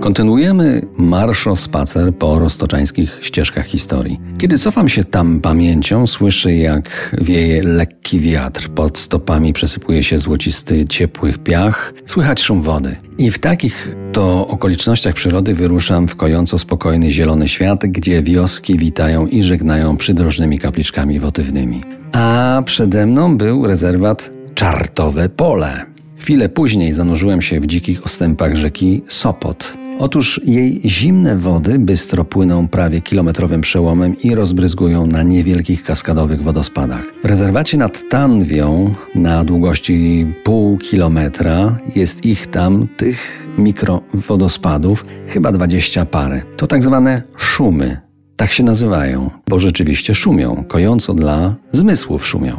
Kontynuujemy marszo spacer po roztoczańskich ścieżkach historii. Kiedy cofam się tam pamięcią, słyszę jak wieje lekki wiatr, pod stopami przesypuje się złocisty, ciepły piach, słychać szum wody. I w takich to okolicznościach przyrody wyruszam w kojąco spokojny zielony świat, gdzie wioski witają i żegnają przydrożnymi kapliczkami wotywnymi. A przede mną był rezerwat Czartowe Pole. Chwilę później zanurzyłem się w dzikich ostępach rzeki Sopot. Otóż jej zimne wody bystro płyną prawie kilometrowym przełomem i rozbryzgują na niewielkich kaskadowych wodospadach. W rezerwacie nad Tanwią na długości pół kilometra jest ich tam, tych mikrowodospadów, chyba dwadzieścia parę. To tak zwane szumy. Tak się nazywają, bo rzeczywiście szumią, kojąco dla zmysłów szumią.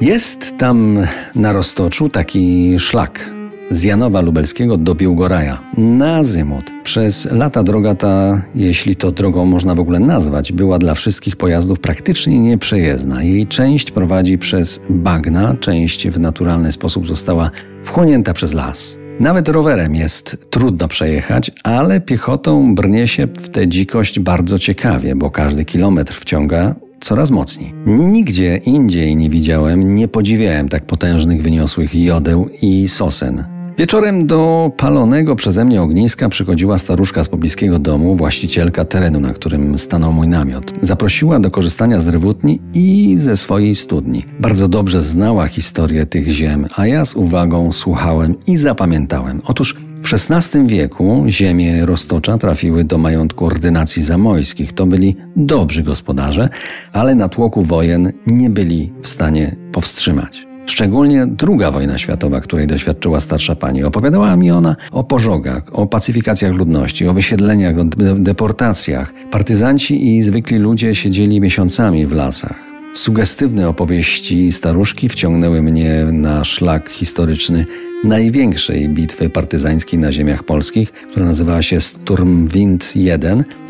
Jest tam na roztoczu taki szlak z Janowa Lubelskiego do Biłgoraja na Azymut. Przez lata droga ta, jeśli to drogą można w ogóle nazwać, była dla wszystkich pojazdów praktycznie nieprzejezdna. Jej część prowadzi przez bagna, część w naturalny sposób została wchłonięta przez las. Nawet rowerem jest trudno przejechać, ale piechotą brnie się w tę dzikość bardzo ciekawie, bo każdy kilometr wciąga coraz mocniej. Nigdzie indziej nie widziałem, nie podziwiałem tak potężnych, wyniosłych jodeł i sosen. Wieczorem do palonego przeze mnie ogniska przychodziła staruszka z pobliskiego domu, właścicielka terenu, na którym stanął mój namiot. Zaprosiła do korzystania z rewutni i ze swojej studni. Bardzo dobrze znała historię tych ziem, a ja z uwagą słuchałem i zapamiętałem. Otóż w XVI wieku ziemie Roztocza trafiły do majątku ordynacji zamojskich. To byli dobrzy gospodarze, ale na tłoku wojen nie byli w stanie powstrzymać. Szczególnie druga wojna światowa, której doświadczyła starsza pani. Opowiadała mi ona o pożogach, o pacyfikacjach ludności, o wysiedleniach, o deportacjach. Partyzanci i zwykli ludzie siedzieli miesiącami w lasach. Sugestywne opowieści staruszki wciągnęły mnie na szlak historyczny największej bitwy partyzańskiej na ziemiach polskich, która nazywała się Sturmwind I,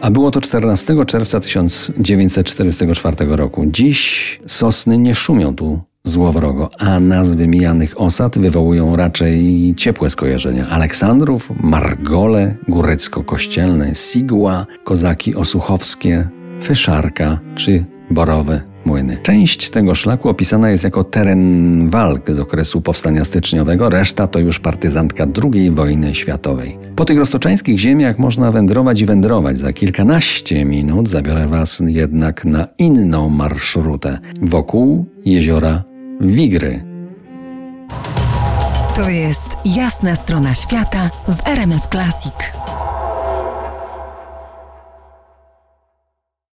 a było to 14 czerwca 1944 roku. Dziś sosny nie szumią tu złowrogo, a nazwy mijanych osad wywołują raczej ciepłe skojarzenia. Aleksandrów, Margole, Górecko-Kościelne, Sigła, Kozaki Osuchowskie, Fyszarka czy Borowe Młyny. Część tego szlaku opisana jest jako teren walk z okresu powstania styczniowego, reszta to już partyzantka II wojny światowej. Po tych roztoczańskich ziemiach można wędrować i wędrować. Za kilkanaście minut zabiorę Was jednak na inną marszrutę wokół jeziora Wigry. To jest jasna strona świata w RMF Classic.